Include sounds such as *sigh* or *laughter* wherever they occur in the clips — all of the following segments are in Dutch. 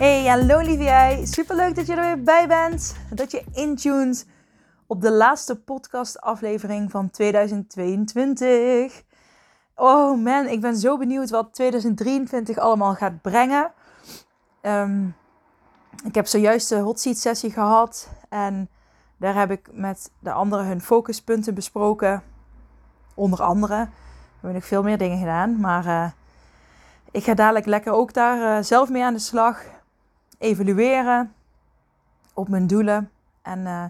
Hey, hallo lieve jij. Superleuk dat je er weer bij bent. Dat je intuned op de laatste podcast aflevering van 2022. Oh man, ik ben zo benieuwd wat 2023 allemaal gaat brengen. Ehm, ik heb zojuist de hot seat sessie gehad en daar heb ik met de anderen hun focuspunten besproken. Onder andere. We hebben nog veel meer dingen gedaan, maar uh, ik ga dadelijk lekker ook daar uh, zelf mee aan de slag. Evalueren op mijn doelen. En uh,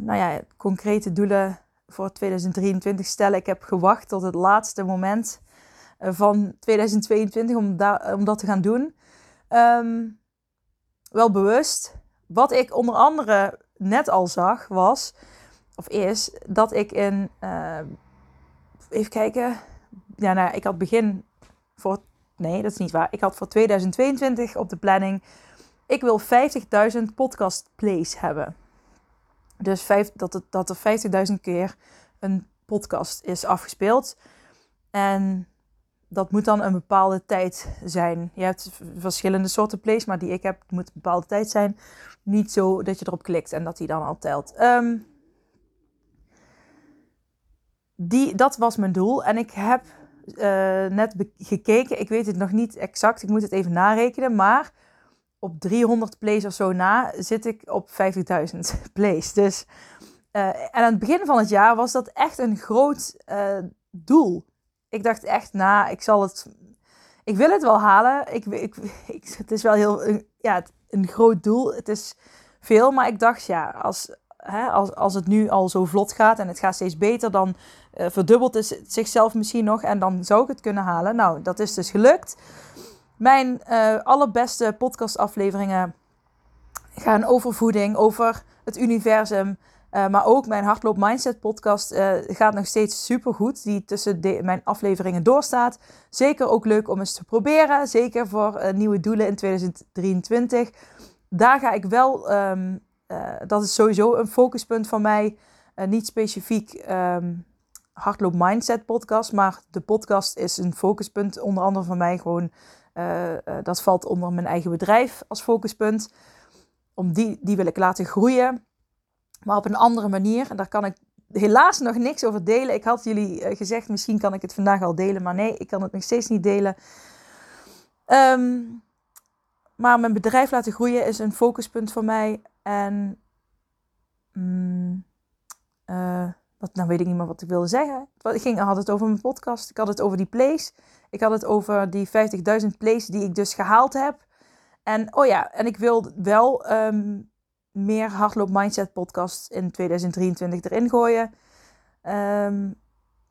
nou ja, concrete doelen voor 2023 stellen. Ik heb gewacht tot het laatste moment van 2022 om, da om dat te gaan doen. Um, wel bewust. Wat ik onder andere net al zag was, of is, dat ik in, even kijken, ja, nou, ik had begin voor, nee, dat is niet waar. Ik had voor 2022 op de planning, ik wil 50.000 podcast plays hebben. Dus dat, het, dat er 50.000 keer een podcast is afgespeeld. En dat moet dan een bepaalde tijd zijn. Je hebt verschillende soorten plays, maar die ik heb, moet een bepaalde tijd zijn. Niet zo dat je erop klikt en dat die dan al telt. Um, die, dat was mijn doel. En ik heb uh, net gekeken. Ik weet het nog niet exact. Ik moet het even narekenen. Maar op 300 plays of zo na zit ik op 50.000 *laughs* plays. Dus, uh, en aan het begin van het jaar was dat echt een groot uh, doel. Ik dacht echt, nou, ik zal het. Ik wil het wel halen. Ik, ik, *laughs* ik, het is wel heel. Ja, een groot doel. Het is veel. Maar ik dacht, ja, als, hè, als, als het nu al zo vlot gaat en het gaat steeds beter, dan uh, verdubbelt het zichzelf misschien nog. En dan zou ik het kunnen halen. Nou, dat is dus gelukt. Mijn uh, allerbeste podcastafleveringen gaan over voeding, over het universum. Uh, maar ook mijn Hardloop Mindset podcast gaat nog steeds super goed. Die tussen mijn afleveringen doorstaat. Zeker ook leuk om eens te proberen. Zeker voor nieuwe doelen in 2023. Daar ga ik wel, um, dat is sowieso een focuspunt van mij. niet specifiek um, Hardloop Mindset podcast. Maar de podcast is een focuspunt onder andere van mij. Gewoon, dat valt onder mijn eigen bedrijf als focuspunt. Om die, die wil ik laten groeien maar op een andere manier. En daar kan ik helaas nog niks over delen. Ik had jullie eh, gezegd, misschien kan ik het vandaag al delen, maar nee, ik kan het nog steeds niet delen. Um, maar mijn bedrijf laten groeien is een focuspunt voor mij. En mm, wat, nou weet ik niet meer wat ik wilde zeggen. Ik ging, had het over mijn podcast. Ik had het over die plays. Ik had het over die 50.000 plays die ik dus gehaald heb. En oh ja, en ik wil wel um, meer hardloop mindset podcast in 2023 erin gooien. Um,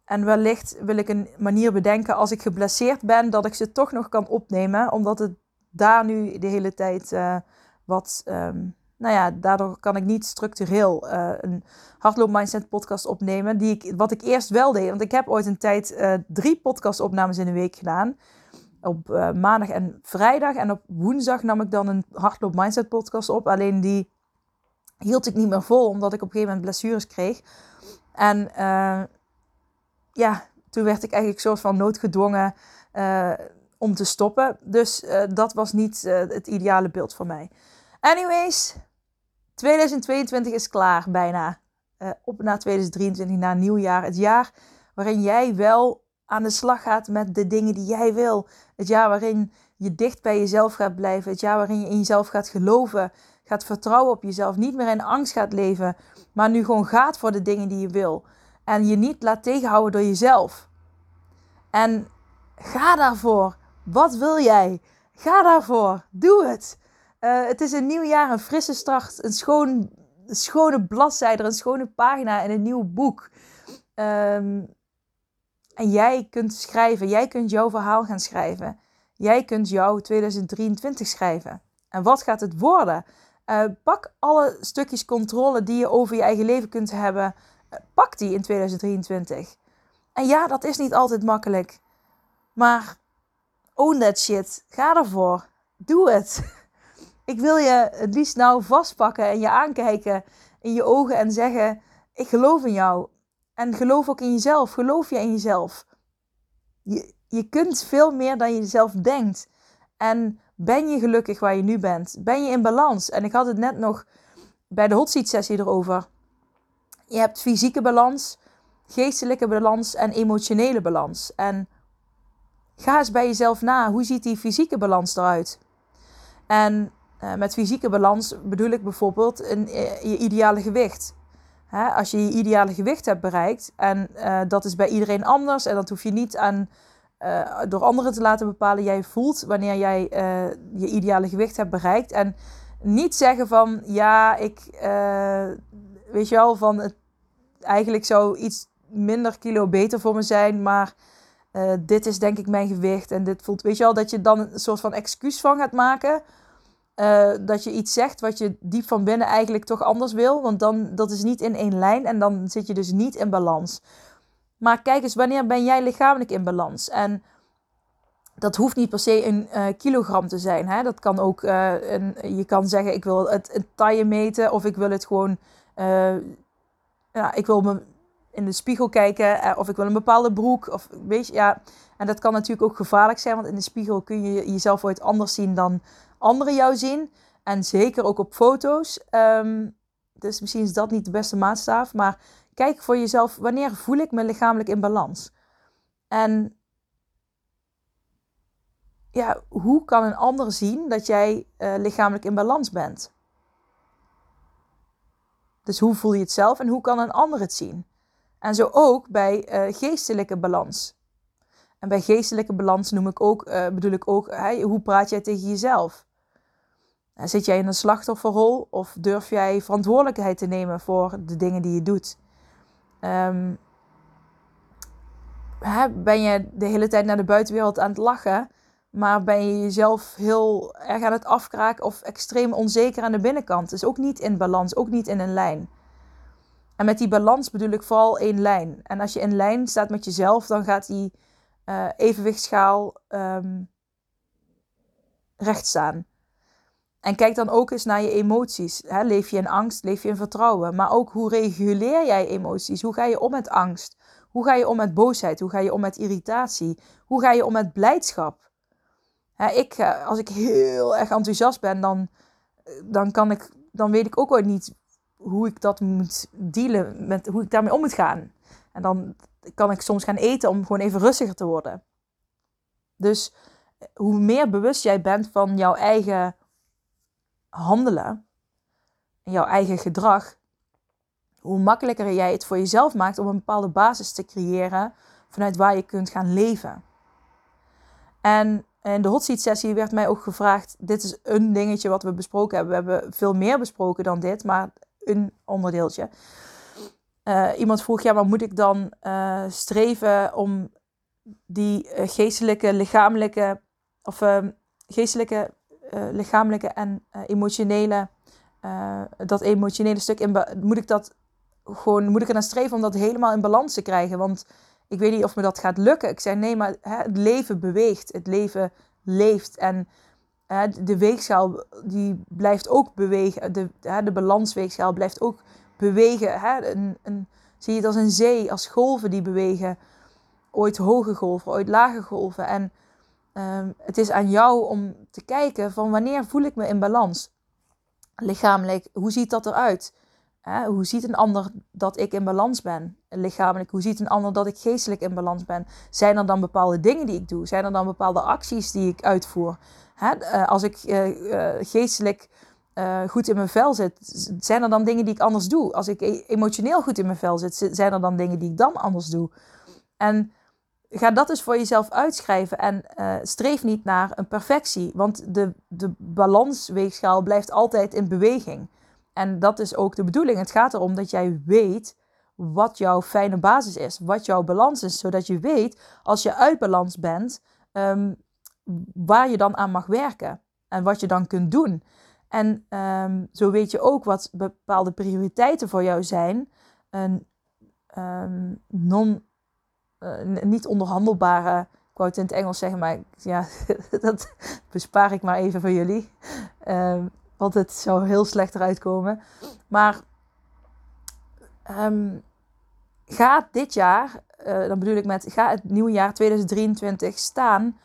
en wellicht wil ik een manier bedenken als ik geblesseerd ben, dat ik ze toch nog kan opnemen. Omdat het daar nu de hele tijd uh, wat. Um, nou ja, daardoor kan ik niet structureel uh, een hardloop mindset podcast opnemen. Die ik, wat ik eerst wel deed. Want ik heb ooit een tijd uh, drie podcastopnames in een week gedaan. Op maandag en vrijdag. En op woensdag nam ik dan een hardloop mindset podcast op. Alleen die hield ik niet meer vol, omdat ik op een gegeven moment blessures kreeg. En ja, toen werd ik eigenlijk soort van noodgedwongen om te stoppen. Dus dat was niet het ideale beeld voor mij. Anyways, 2022 is klaar bijna. op naar 2023, na nieuwjaar. Het jaar waarin jij wel aan de slag gaat met de dingen die jij wil. Het jaar waarin je dicht bij jezelf gaat blijven. Het jaar waarin je in jezelf gaat geloven gaat vertrouwen op jezelf, niet meer in angst gaat leven, maar nu gewoon gaat voor de dingen die je wil. En je niet laat tegenhouden door jezelf. En ga daarvoor. Wat wil jij? Ga daarvoor. Doe het. Uh, het is een nieuw jaar, een frisse start, een, schoon, schone bladzijde, een schone pagina in een nieuw boek. Um, en jij kunt schrijven, jij kunt jouw verhaal gaan schrijven. Jij kunt jouw 2023 schrijven. En wat gaat het worden? Uh, pak alle stukjes controle die je over je eigen leven kunt hebben. Uh, pak die in 2023. En ja, dat is niet altijd makkelijk. Maar own that shit. Ga ervoor. Doe het. *laughs* Ik wil je het liefst nou vastpakken en je aankijken in je ogen en zeggen: Ik geloof in jou. En geloof ook in jezelf. Geloof je in jezelf. Je, je kunt veel meer dan je zelf denkt. En ben je gelukkig waar je nu bent? Ben je in balans? En ik had het net nog bij de hot seat sessie erover. Je hebt fysieke balans, geestelijke balans en emotionele balans. En ga eens bij jezelf na. Hoe ziet die fysieke balans eruit? En uh, met fysieke balans bedoel ik bijvoorbeeld een, uh, je ideale gewicht. Hè, als je je ideale gewicht hebt bereikt, en uh, dat is bij iedereen anders, en dat hoef je niet aan, door anderen te laten bepalen. Jij voelt wanneer jij je ideale gewicht hebt bereikt. En niet zeggen van ja, ik weet je wel, van eigenlijk zou iets minder kilo beter voor me zijn, maar dit is denk ik mijn gewicht en dit voelt, weet je wel, dat je dan een soort van excuus van gaat maken uh, dat je iets zegt wat je diep van binnen eigenlijk toch anders wil. Want dan, dat is niet in één lijn en dan zit je dus niet in balans. Maar kijk eens, wanneer ben jij lichamelijk in balans? En dat hoeft niet per se een uh, kilogram te zijn. Hè? Dat kan ook, uh, een, je kan zeggen ik wil het, het taille meten of ik wil het gewoon, ja, ik wil me in de spiegel kijken of ik wil een bepaalde broek. Of, weet je, ja. En dat kan natuurlijk ook gevaarlijk zijn, want in de spiegel kun je jezelf ooit anders zien dan anderen jou zien. En zeker ook op foto's. Um, dus misschien is dat niet de beste maatstaaf. Maar kijk voor jezelf, wanneer voel ik me lichamelijk in balans? En ja, hoe kan een ander zien dat jij uh, lichamelijk in balans bent? Dus hoe voel je het zelf en hoe kan een ander het zien? En zo ook bij uh, geestelijke balans. En bij geestelijke balans noem ik ook, uh, bedoel ik ook, hoe praat jij tegen jezelf? Zit jij in een slachtofferrol of durf jij verantwoordelijkheid te nemen voor de dingen die je doet? Um, ben je de hele tijd naar de buitenwereld aan het lachen, maar ben je jezelf heel erg aan het afkraken of extreem onzeker aan de binnenkant? Dus ook niet in balans, ook niet in een lijn. En met die balans bedoel ik vooral één lijn. En als je in lijn staat met jezelf, dan gaat die uh, evenwichtsschaal um, recht staan. En kijk dan ook eens naar je emoties. Leef je in angst, leef je in vertrouwen. Maar ook hoe reguleer jij emoties? Hoe ga je om met angst? Hoe ga je om met boosheid? Hoe ga je om met irritatie? Hoe ga je om met blijdschap? Ik, eh, als ik heel erg enthousiast ben, dan, dan, kan ik, dan weet ik ook ooit niet hoe ik dat moet dealen, met hoe ik daarmee om moet gaan. En dan kan ik soms gaan eten om gewoon even rustiger te worden. Dus eh, hoe meer bewust jij bent van jouw eigen handelen en jouw eigen gedrag, hoe makkelijker jij het voor jezelf maakt om een bepaalde basis te creëren vanuit waar je kunt gaan leven. En in de hot seat sessie werd mij ook gevraagd, dit is een dingetje wat we besproken hebben. We hebben veel meer besproken dan dit, maar een onderdeeltje. Uh, iemand vroeg, ja, maar moet ik dan uh, streven om die uh, geestelijke, lichamelijke, of ehm, geestelijke uh, lichamelijke en uh, emotionele, uh, dat emotionele stuk, in moet ik dat gewoon, moet ik er naar streven om dat helemaal in balans te krijgen? Want ik weet niet of me dat gaat lukken. Ik zei nee, maar hè, het leven beweegt, het leven leeft en hè, de weegschaal die blijft ook bewegen, de, hè, de balansweegschaal blijft ook bewegen. Hè? Een, een, zie je het als een zee, als golven die bewegen. Ooit hoge golven, ooit lage golven. En Um, het is aan jou om te kijken van wanneer voel ik me in balans. Lichamelijk, hoe ziet dat eruit? Hoe ziet een ander dat ik in balans ben? Lichamelijk, hoe ziet een ander dat ik geestelijk in balans ben? Zijn er dan bepaalde dingen die ik doe? Zijn er dan bepaalde acties die ik uitvoer? Hè? Uh, als ik uh, uh, geestelijk goed in mijn vel zit, zijn er dan dingen die ik anders doe? Als ik e-, emotioneel goed in mijn vel zit, zijn er dan dingen die ik dan anders doe? En ga dat dus voor jezelf uitschrijven en uh, streef niet naar een perfectie, want de, de balansweegschaal blijft altijd in beweging. En dat is ook de bedoeling. Het gaat erom dat jij weet wat jouw fijne basis is, wat jouw balans is, zodat je weet als je uit balans bent, um, waar je dan aan mag werken. en wat je dan kunt doen. En ehm, zo weet je ook wat bepaalde prioriteiten voor jou zijn. Een ehm, non, uh, niet onderhandelbare, ik wou het in het Engels zeggen, maar ja, *laughs* dat bespaar ik maar even voor jullie. Um, want het zou heel slecht eruit komen. Maar ga dit jaar, uh, dan bedoel ik met, ga het nieuwe jaar 2023 staan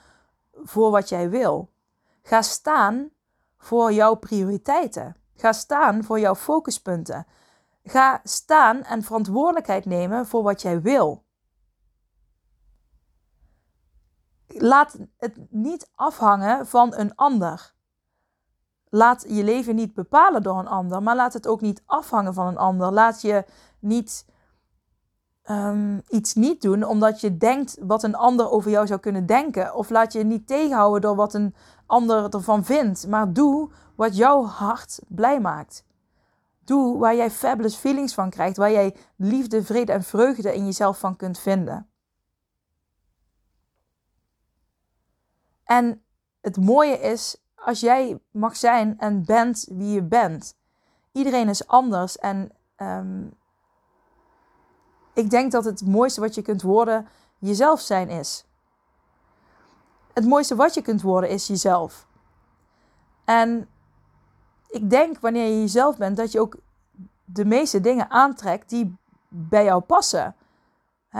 voor wat jij wil. Ga staan voor jouw prioriteiten. Ga staan voor jouw focuspunten. Ga staan en verantwoordelijkheid nemen voor wat jij wil. Laat het niet afhangen van een ander. Laat je leven niet bepalen door een ander, maar laat het ook niet afhangen van een ander. Laat je niet um, iets niet doen omdat je denkt wat een ander over jou zou kunnen denken. Of laat je niet tegenhouden door wat een ander ervan vindt. Maar doe wat jouw hart blij maakt. Doe waar jij fabulous feelings van krijgt. Waar jij liefde, vrede en vreugde in jezelf van kunt vinden. En het mooie is, als jij mag zijn en bent wie je bent. Iedereen is anders en um, ik denk dat het mooiste wat je kunt worden jezelf zijn is. Het mooiste wat je kunt worden is jezelf. En ik denk wanneer je jezelf bent dat je ook de meeste dingen aantrekt die bij jou passen.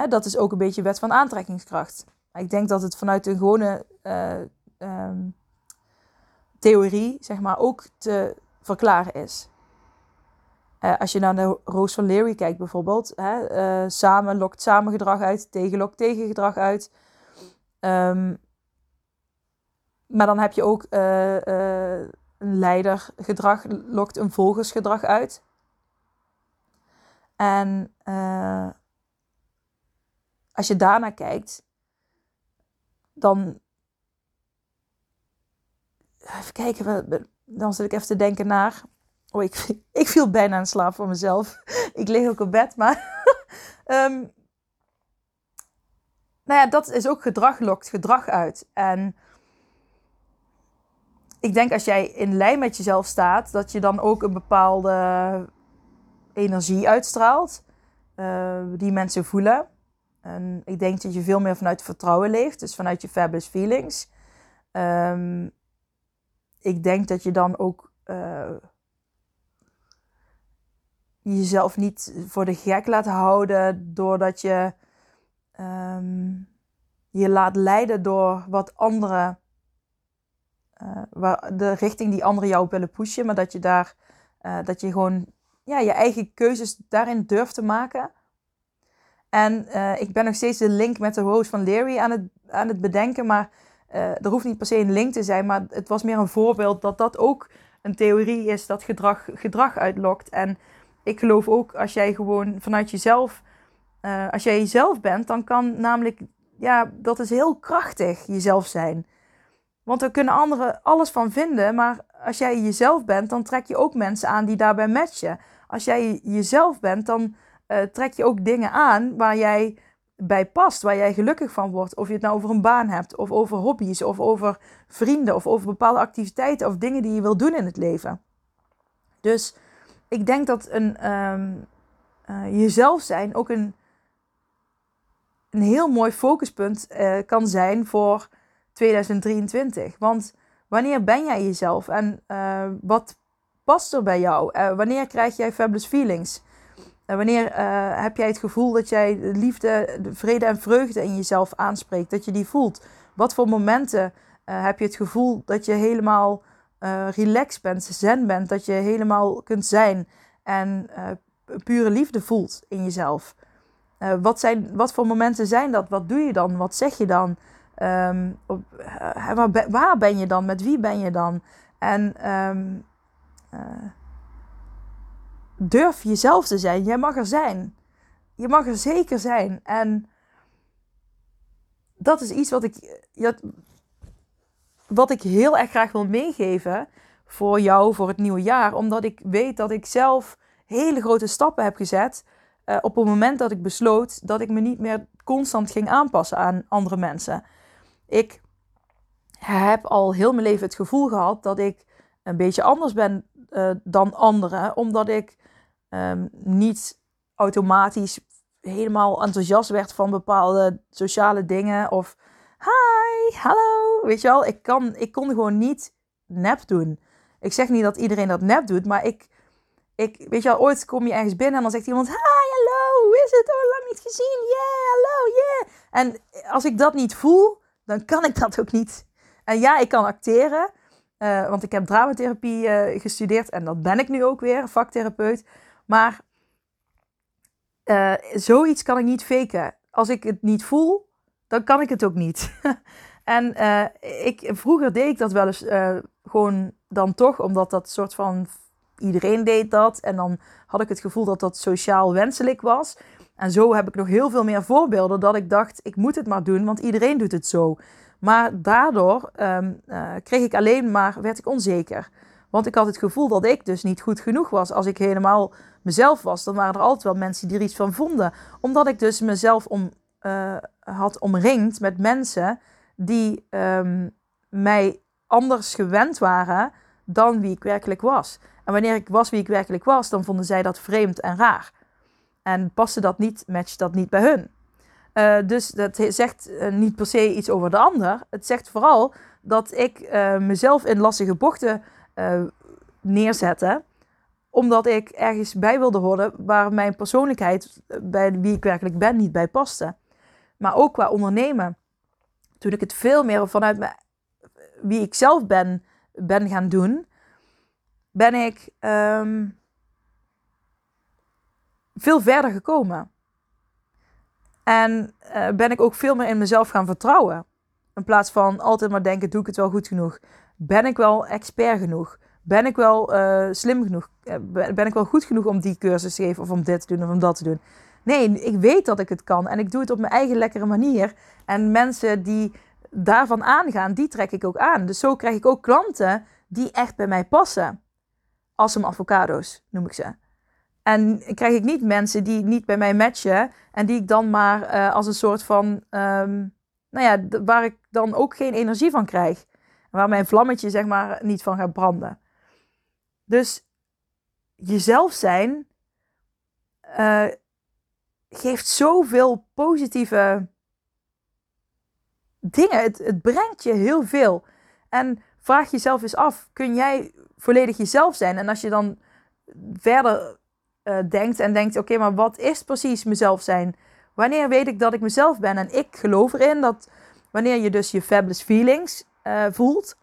dat is ook een beetje wet van aantrekkingskracht. Ik denk dat het vanuit een gewone um, theorie, zeg maar, ook te verklaren is. Uh, als je naar de Roos van Leary kijkt bijvoorbeeld, hè, uh, samen lokt samen gedrag uit, tegen lokt tegen gedrag uit. Um, maar dan heb je ook een leidergedrag lokt een volgersgedrag uit. En als je daarnaar kijkt, dan. Even kijken, dan zit ik even te denken naar. Oh, ik, *laughs* ik viel bijna in slaap voor mezelf. *laughs* ik lig ook op bed, maar. um, *laughs* nou ja, dat is ook gedrag lokt gedrag uit. En ik denk als jij in lijn met jezelf staat, dat je dan ook een bepaalde energie uitstraalt. Uh, die mensen voelen. En ik denk dat je veel meer vanuit vertrouwen leeft, dus vanuit je fabulous feelings. Um, ik denk dat je dan ook uh, jezelf niet voor de gek laat houden doordat je um, je laat leiden door wat anderen, uh, de richting die anderen jou willen pushen, maar dat je daar, uh, dat je gewoon ja, je eigen keuzes daarin durft te maken. En ik ben nog steeds de link met de Rose van Leary aan het, aan het bedenken, maar er hoeft niet per se een link te zijn, maar het was meer een voorbeeld dat dat ook een theorie is dat gedrag gedrag uitlokt. En ik geloof ook als jij gewoon vanuit jezelf, uh, als jij jezelf bent, dan kan namelijk, ja, dat is heel krachtig jezelf zijn. Want er kunnen anderen alles van vinden, maar als jij jezelf bent, dan trek je ook mensen aan die daarbij matchen. Als jij jezelf bent, dan uh, trek je ook dingen aan waar jij bij past, waar jij gelukkig van wordt. Of je het nou over een baan hebt, of over hobby's, of over vrienden, of over bepaalde activiteiten of dingen die je wil doen in het leven. Dus ik denk dat een um, uh, jezelf zijn ook een, een heel mooi focuspunt uh, kan zijn voor 2023. Want wanneer ben jij jezelf en uh, wat past er bij jou? wanneer krijg jij fabulous feelings? Wanneer heb jij het gevoel dat jij de liefde, de vrede en vreugde in jezelf aanspreekt? Dat je die voelt? Wat voor momenten heb je het gevoel dat je helemaal uh, relaxed bent, zen bent, dat je helemaal kunt zijn en pure liefde voelt in jezelf. Wat, zijn, wat voor momenten zijn dat? Wat doe je dan? Wat zeg je dan? Um, op, waar, ben je dan? Met wie ben je dan? En um, durf jezelf te zijn. Jij mag er zijn. Je mag er zeker zijn. En dat is iets wat ik, wat ik heel erg graag wil meegeven voor jou voor het nieuwe jaar. Omdat ik weet dat ik zelf hele grote stappen heb gezet. Uh, op het moment dat ik besloot dat ik me niet meer constant ging aanpassen aan andere mensen. Ik heb al heel mijn leven het gevoel gehad dat ik een beetje anders ben uh, dan anderen, omdat ik um, niet automatisch helemaal enthousiast werd van bepaalde sociale dingen of hi, hallo, weet je wel, ik, kan, ik kon gewoon niet nep doen. Ik zeg niet dat iedereen dat nep doet, maar ik, ik, weet je wel, ooit kom je ergens binnen en dan zegt iemand, hi, hallo, hoe is het? Oh, lang niet gezien, yeah, hallo, yeah. En als ik dat niet voel, dan kan ik dat ook niet. En ja, ik kan acteren, uh, want ik heb dramatherapie uh, gestudeerd en dat ben ik nu ook weer, vaktherapeut. Maar uh, zoiets kan ik niet faken. Als ik het niet voel, dan kan ik het ook niet. *laughs* en ik, vroeger deed ik dat wel eens gewoon dan toch, omdat dat soort van iedereen deed dat. En dan had ik het gevoel dat dat sociaal wenselijk was. En zo heb ik nog heel veel meer voorbeelden dat ik dacht, ik moet het maar doen, want iedereen doet het zo. Maar daardoor um, kreeg ik alleen maar, werd ik onzeker. Want ik had het gevoel dat ik dus niet goed genoeg was. Als ik helemaal mezelf was, dan waren er altijd wel mensen die er iets van vonden. Omdat ik dus mezelf om, uh, had omringd met mensen die um, mij anders gewend waren dan wie ik werkelijk was. En wanneer ik was wie ik werkelijk was, dan vonden zij dat vreemd en raar. En paste dat niet, matchte dat niet bij hun. Uh, dus dat zegt uh, niet per se iets over de ander. Het zegt vooral dat ik mezelf in lastige bochten neerzette. Omdat ik ergens bij wilde horen waar mijn persoonlijkheid bij wie ik werkelijk ben niet bij paste. Maar ook qua ondernemen. Toen ik het veel meer vanuit wie ik zelf ben, ben gaan doen, ben ik um, veel verder gekomen. En uh, ben ik ook veel meer in mezelf gaan vertrouwen. In plaats van altijd maar denken, doe ik het wel goed genoeg? Ben ik wel expert genoeg? Ben ik wel uh, slim genoeg? Uh, ben ik wel goed genoeg om die cursus te geven of om dit te doen of om dat te doen? Nee, ik weet dat ik het kan en ik doe het op mijn eigen lekkere manier. En mensen die daarvan aangaan, die trek ik ook aan. Dus zo krijg ik ook klanten die echt bij mij passen. Awesome avocado's noem ik ze. En krijg ik niet mensen die niet bij mij matchen en die ik dan maar uh, als een soort van, um, nou ja, waar ik dan ook geen energie van krijg. Waar mijn vlammetje zeg maar niet van gaat branden. Dus jezelf zijn uh, geeft zoveel positieve dingen. Het, het brengt je heel veel. En vraag jezelf eens af: kun jij volledig jezelf zijn? En als je dan verder uh, denkt en denkt: oké, maar wat is precies mezelf zijn? Wanneer weet ik dat ik mezelf ben? En ik geloof erin dat wanneer je dus je fabulous feelings uh, voelt,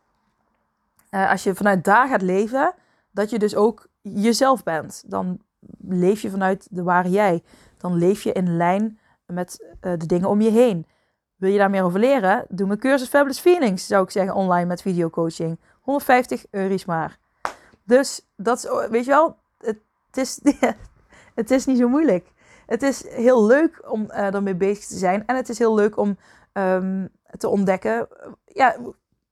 als je vanuit daar gaat leven, dat je dus ook jezelf bent. Dan leef je vanuit de ware jij. Dan leef je in lijn met de dingen om je heen. Wil je daar meer over leren? Doe mijn cursus Fabulous Feelings, zou ik zeggen, online met videocoaching. 150 euro's maar. Dus dat is, weet je wel, het is, *laughs* het is niet zo moeilijk. Het is heel leuk om uh, ermee bezig te zijn. En het is heel leuk om um, te ontdekken. Ja,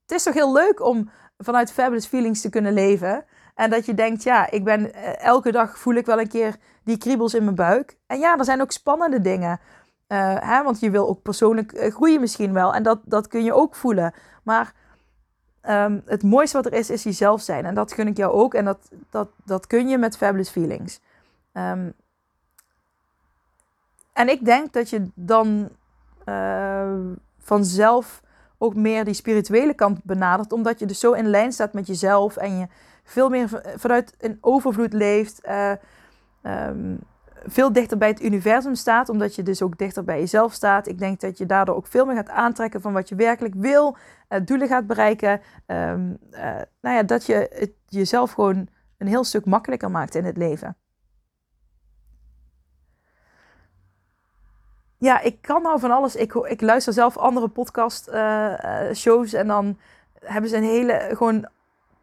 het is toch heel leuk om vanuit fabulous feelings te kunnen leven. En dat je denkt, ja, ik ben uh, elke dag voel ik wel een keer die kriebels in mijn buik. En ja, er zijn ook spannende dingen. Uh, hè, want je wil ook persoonlijk groeien misschien wel. En dat, dat kun je ook voelen. Maar Um, het mooiste wat er is, is jezelf zijn. En dat gun ik jou ook. En dat, dat, dat kun je met Fabulous Feelings. Um, en ik denk dat je dan vanzelf ook meer die spirituele kant benadert. Omdat je dus zo in lijn staat met jezelf. En je veel meer vanuit een overvloed leeft. Uh, um, veel dichter bij het universum staat, omdat je dus ook dichter bij jezelf staat. Ik denk dat je daardoor ook veel meer gaat aantrekken van wat je werkelijk wil, uh, doelen gaat bereiken. Um, nou ja, dat je het jezelf gewoon een heel stuk makkelijker maakt in het leven. Ja, ik kan nou van alles. Ik, ik luister zelf andere podcast uh, shows en dan hebben ze een hele gewoon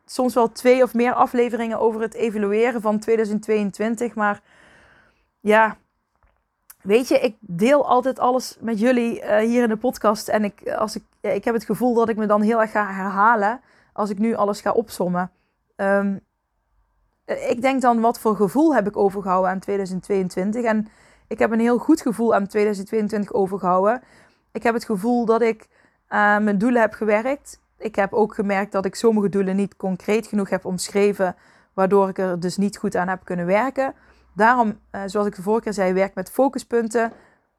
soms wel twee of meer afleveringen over het evalueren van 2022, maar ja, weet je, ik deel altijd alles met jullie uh, hier in de podcast. En ik, als ik, ik heb het gevoel dat ik me dan heel erg ga herhalen als ik nu alles ga opsommen. Um, ik denk dan, wat voor gevoel heb ik overgehouden aan 2022? En ik heb een heel goed gevoel aan 2022 overgehouden. Ik heb het gevoel dat ik mijn doelen heb gewerkt. Ik heb ook gemerkt dat ik sommige doelen niet concreet genoeg heb omschreven, waardoor ik er dus niet goed aan heb kunnen werken. Daarom, uh, zoals ik de vorige keer zei, werk met focuspunten.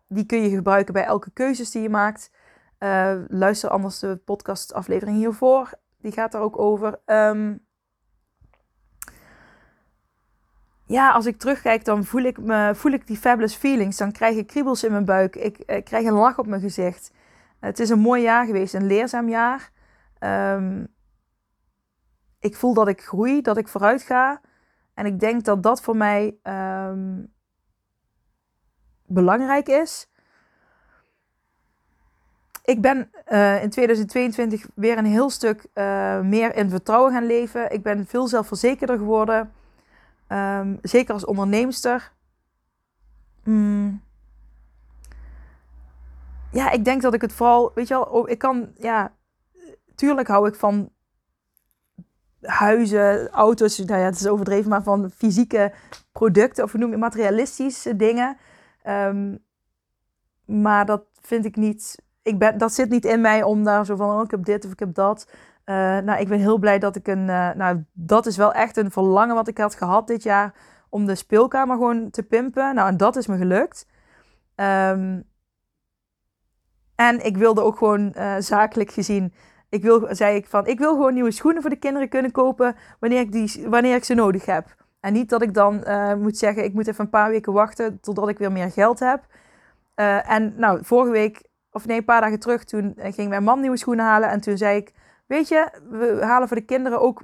Die kun je gebruiken bij elke keuzes die je maakt. Uh, luister anders de podcastaflevering hiervoor. Die gaat er ook over. Um, ja, als ik terugkijk, dan voel ik, me, voel ik die fabulous feelings. Dan krijg ik kriebels in mijn buik. Ik, ik krijg een lach op mijn gezicht. Het is een mooi jaar geweest, een leerzaam jaar. Um, ik voel dat ik groei, dat ik vooruit ga. En ik denk dat dat voor mij um, belangrijk is. Ik ben uh, in 2022 weer een heel stuk uh, meer in vertrouwen gaan leven. Ik ben veel zelfverzekerder geworden. Um, zeker als onderneemster. Mm. Ja, ik denk dat ik het vooral, weet je wel, ik kan, ja, tuurlijk hou ik van huizen, auto's, nou ja, het is overdreven, maar van fysieke producten, of hoe noem je materialistische dingen. Um, maar dat vind ik niet, ik ben, dat zit niet in mij om daar zo van, oh, ik heb dit of ik heb dat. Uh, nou, ik ben heel blij dat ik een, uh, nou, dat is wel echt een verlangen wat ik had gehad dit jaar, om de speelkamer gewoon te pimpen. Nou, en dat is me gelukt. Um, en ik wilde ook gewoon uh, zakelijk gezien ik wil, zei ik van, ik wil gewoon nieuwe schoenen voor de kinderen kunnen kopen wanneer ik, die, wanneer ik ze nodig heb. En niet dat ik dan uh, moet zeggen, ik moet even een paar weken wachten totdat ik weer meer geld heb. Uh, en nou, vorige week, of nee, een paar dagen terug, toen ging mijn man nieuwe schoenen halen. En toen zei ik, weet je, we halen voor de kinderen ook,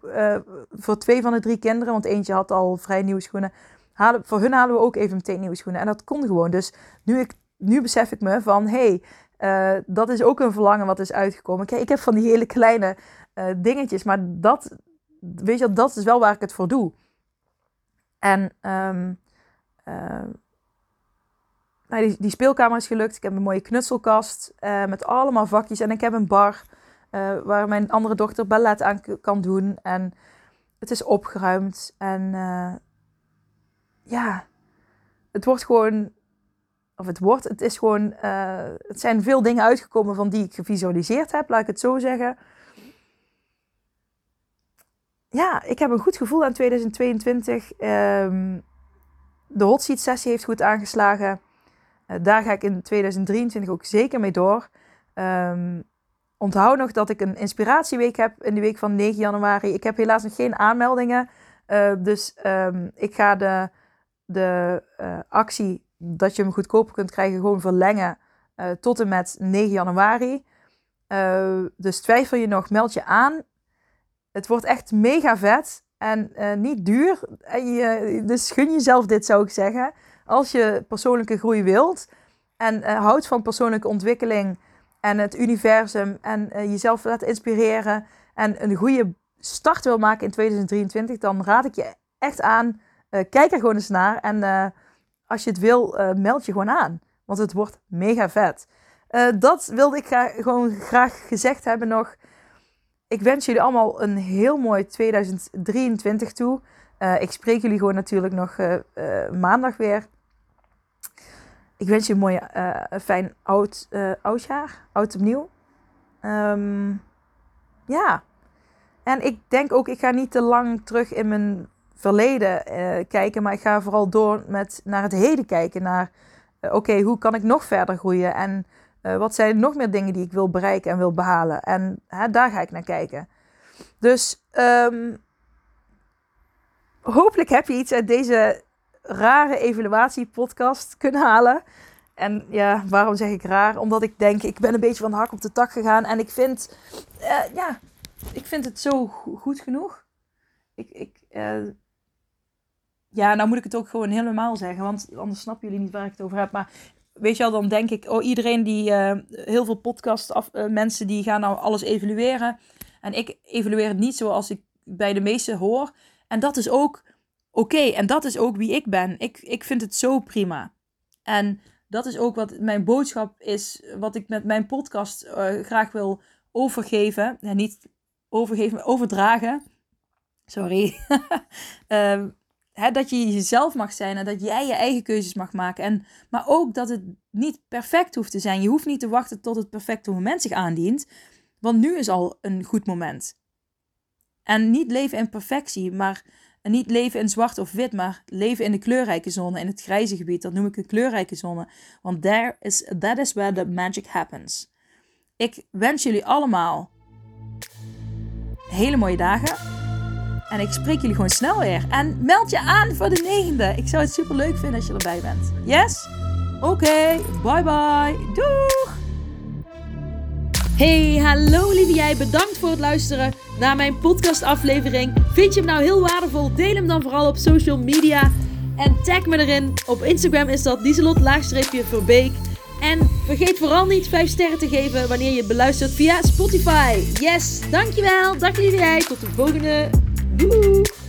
voor twee van de drie kinderen, want eentje had al vrij nieuwe schoenen. Halen, voor hun halen we ook even meteen nieuwe schoenen. En dat kon gewoon. Dus nu, ik, nu besef ik me van, hey, uh, dat is ook een verlangen wat is uitgekomen. Kijk, ik heb van die hele kleine uh, dingetjes, maar dat, weet je, dat is wel waar ik het voor doe. En um, uh, nou, die, die, speelkamer is gelukt. Ik heb een mooie knutselkast met allemaal vakjes. En ik heb een bar waar mijn andere dochter ballet aan kan doen. En het is opgeruimd. En ja, het wordt gewoon of het wordt, het is gewoon, uh, het zijn veel dingen uitgekomen van die ik gevisualiseerd heb, laat ik het zo zeggen. Ja, ik heb een goed gevoel aan 2022. Um, ehm, de hot seat sessie heeft goed aangeslagen. Uh, daar ga ik in 2023 ook zeker mee door. Um, onthoud nog dat ik een inspiratieweek heb in de week van 9 januari. Ik heb helaas nog geen aanmeldingen. Uh, dus um, ik ga de, de actie dat je hem goedkoper kunt krijgen, gewoon verlengen uh, tot en met 9 januari. Uh, dus twijfel je nog, meld je aan. Het wordt echt mega vet en uh, niet duur. En je, dus gun jezelf dit, zou ik zeggen. Als je persoonlijke groei wilt en houdt van persoonlijke ontwikkeling en het universum en jezelf laat inspireren en een goede start wil maken in 2023, dan raad ik je echt aan. kijk er gewoon eens naar en als je het wil, uh, meld je gewoon aan. Want het wordt mega vet. Uh, dat wilde ik graag, gewoon graag gezegd hebben nog. Ik wens jullie allemaal een heel mooi 2023 toe. Uh, ik spreek jullie gewoon natuurlijk nog maandag weer. Ik wens je een mooi, fijn oud, oudjaar. Oud opnieuw. Um, ja. En ik denk ook, ik ga niet te lang terug in mijn verleden uh, kijken, maar ik ga vooral door met naar het heden kijken. Naar uh, oké, hoe kan ik nog verder groeien? En uh, wat zijn nog meer dingen die ik wil bereiken en wil behalen? En daar ga ik naar kijken. Dus um, hopelijk heb je iets uit deze rare evaluatiepodcast kunnen halen. En ja, waarom zeg ik raar? Omdat ik denk, ik ben een beetje van de hak op de tak gegaan. En ik vind, ja, ik vind het zo goed genoeg. Ik, ik, ja, nou moet ik het ook gewoon helemaal zeggen, want anders snappen jullie niet waar ik het over heb. Maar weet je wel, dan denk ik, oh, iedereen die, uh, heel veel podcast af, uh, mensen die gaan nou alles evalueren. En ik evalueer het niet zoals ik bij de meesten hoor. En dat is ook oké. En dat is ook wie ik ben. Ik, ik vind het zo prima. En dat is ook wat mijn boodschap is, wat ik met mijn podcast uh, graag wil overgeven. Ja, niet overgeven, overdragen. Sorry. *laughs* Dat je jezelf mag zijn en dat jij je eigen keuzes mag maken. En, maar ook dat het niet perfect hoeft te zijn. Je hoeft niet te wachten tot het perfecte moment zich aandient. Want nu is al een goed moment. En niet leven in perfectie, maar niet leven in zwart of wit, maar leven in de kleurrijke zone, in het grijze gebied. Dat noem ik de kleurrijke zone. Want there is, that is where the magic happens. Ik wens jullie allemaal hele mooie dagen. En ik spreek jullie gewoon snel weer. En meld je aan voor de negende. Ik zou het super leuk vinden als je erbij bent. Yes? Oké, bye bye. Doeg! Hey, hallo lieve jij. Bedankt voor het luisteren naar mijn podcastaflevering. Vind je hem nou heel waardevol? Deel hem dan vooral op social media. En tag me erin. Op Instagram is dat Lieselot-Verbeek. En vergeet vooral niet 5 sterren te geven wanneer je beluistert via Spotify. Yes, dankjewel. Dag lieve jij. Tot de volgende. Bye.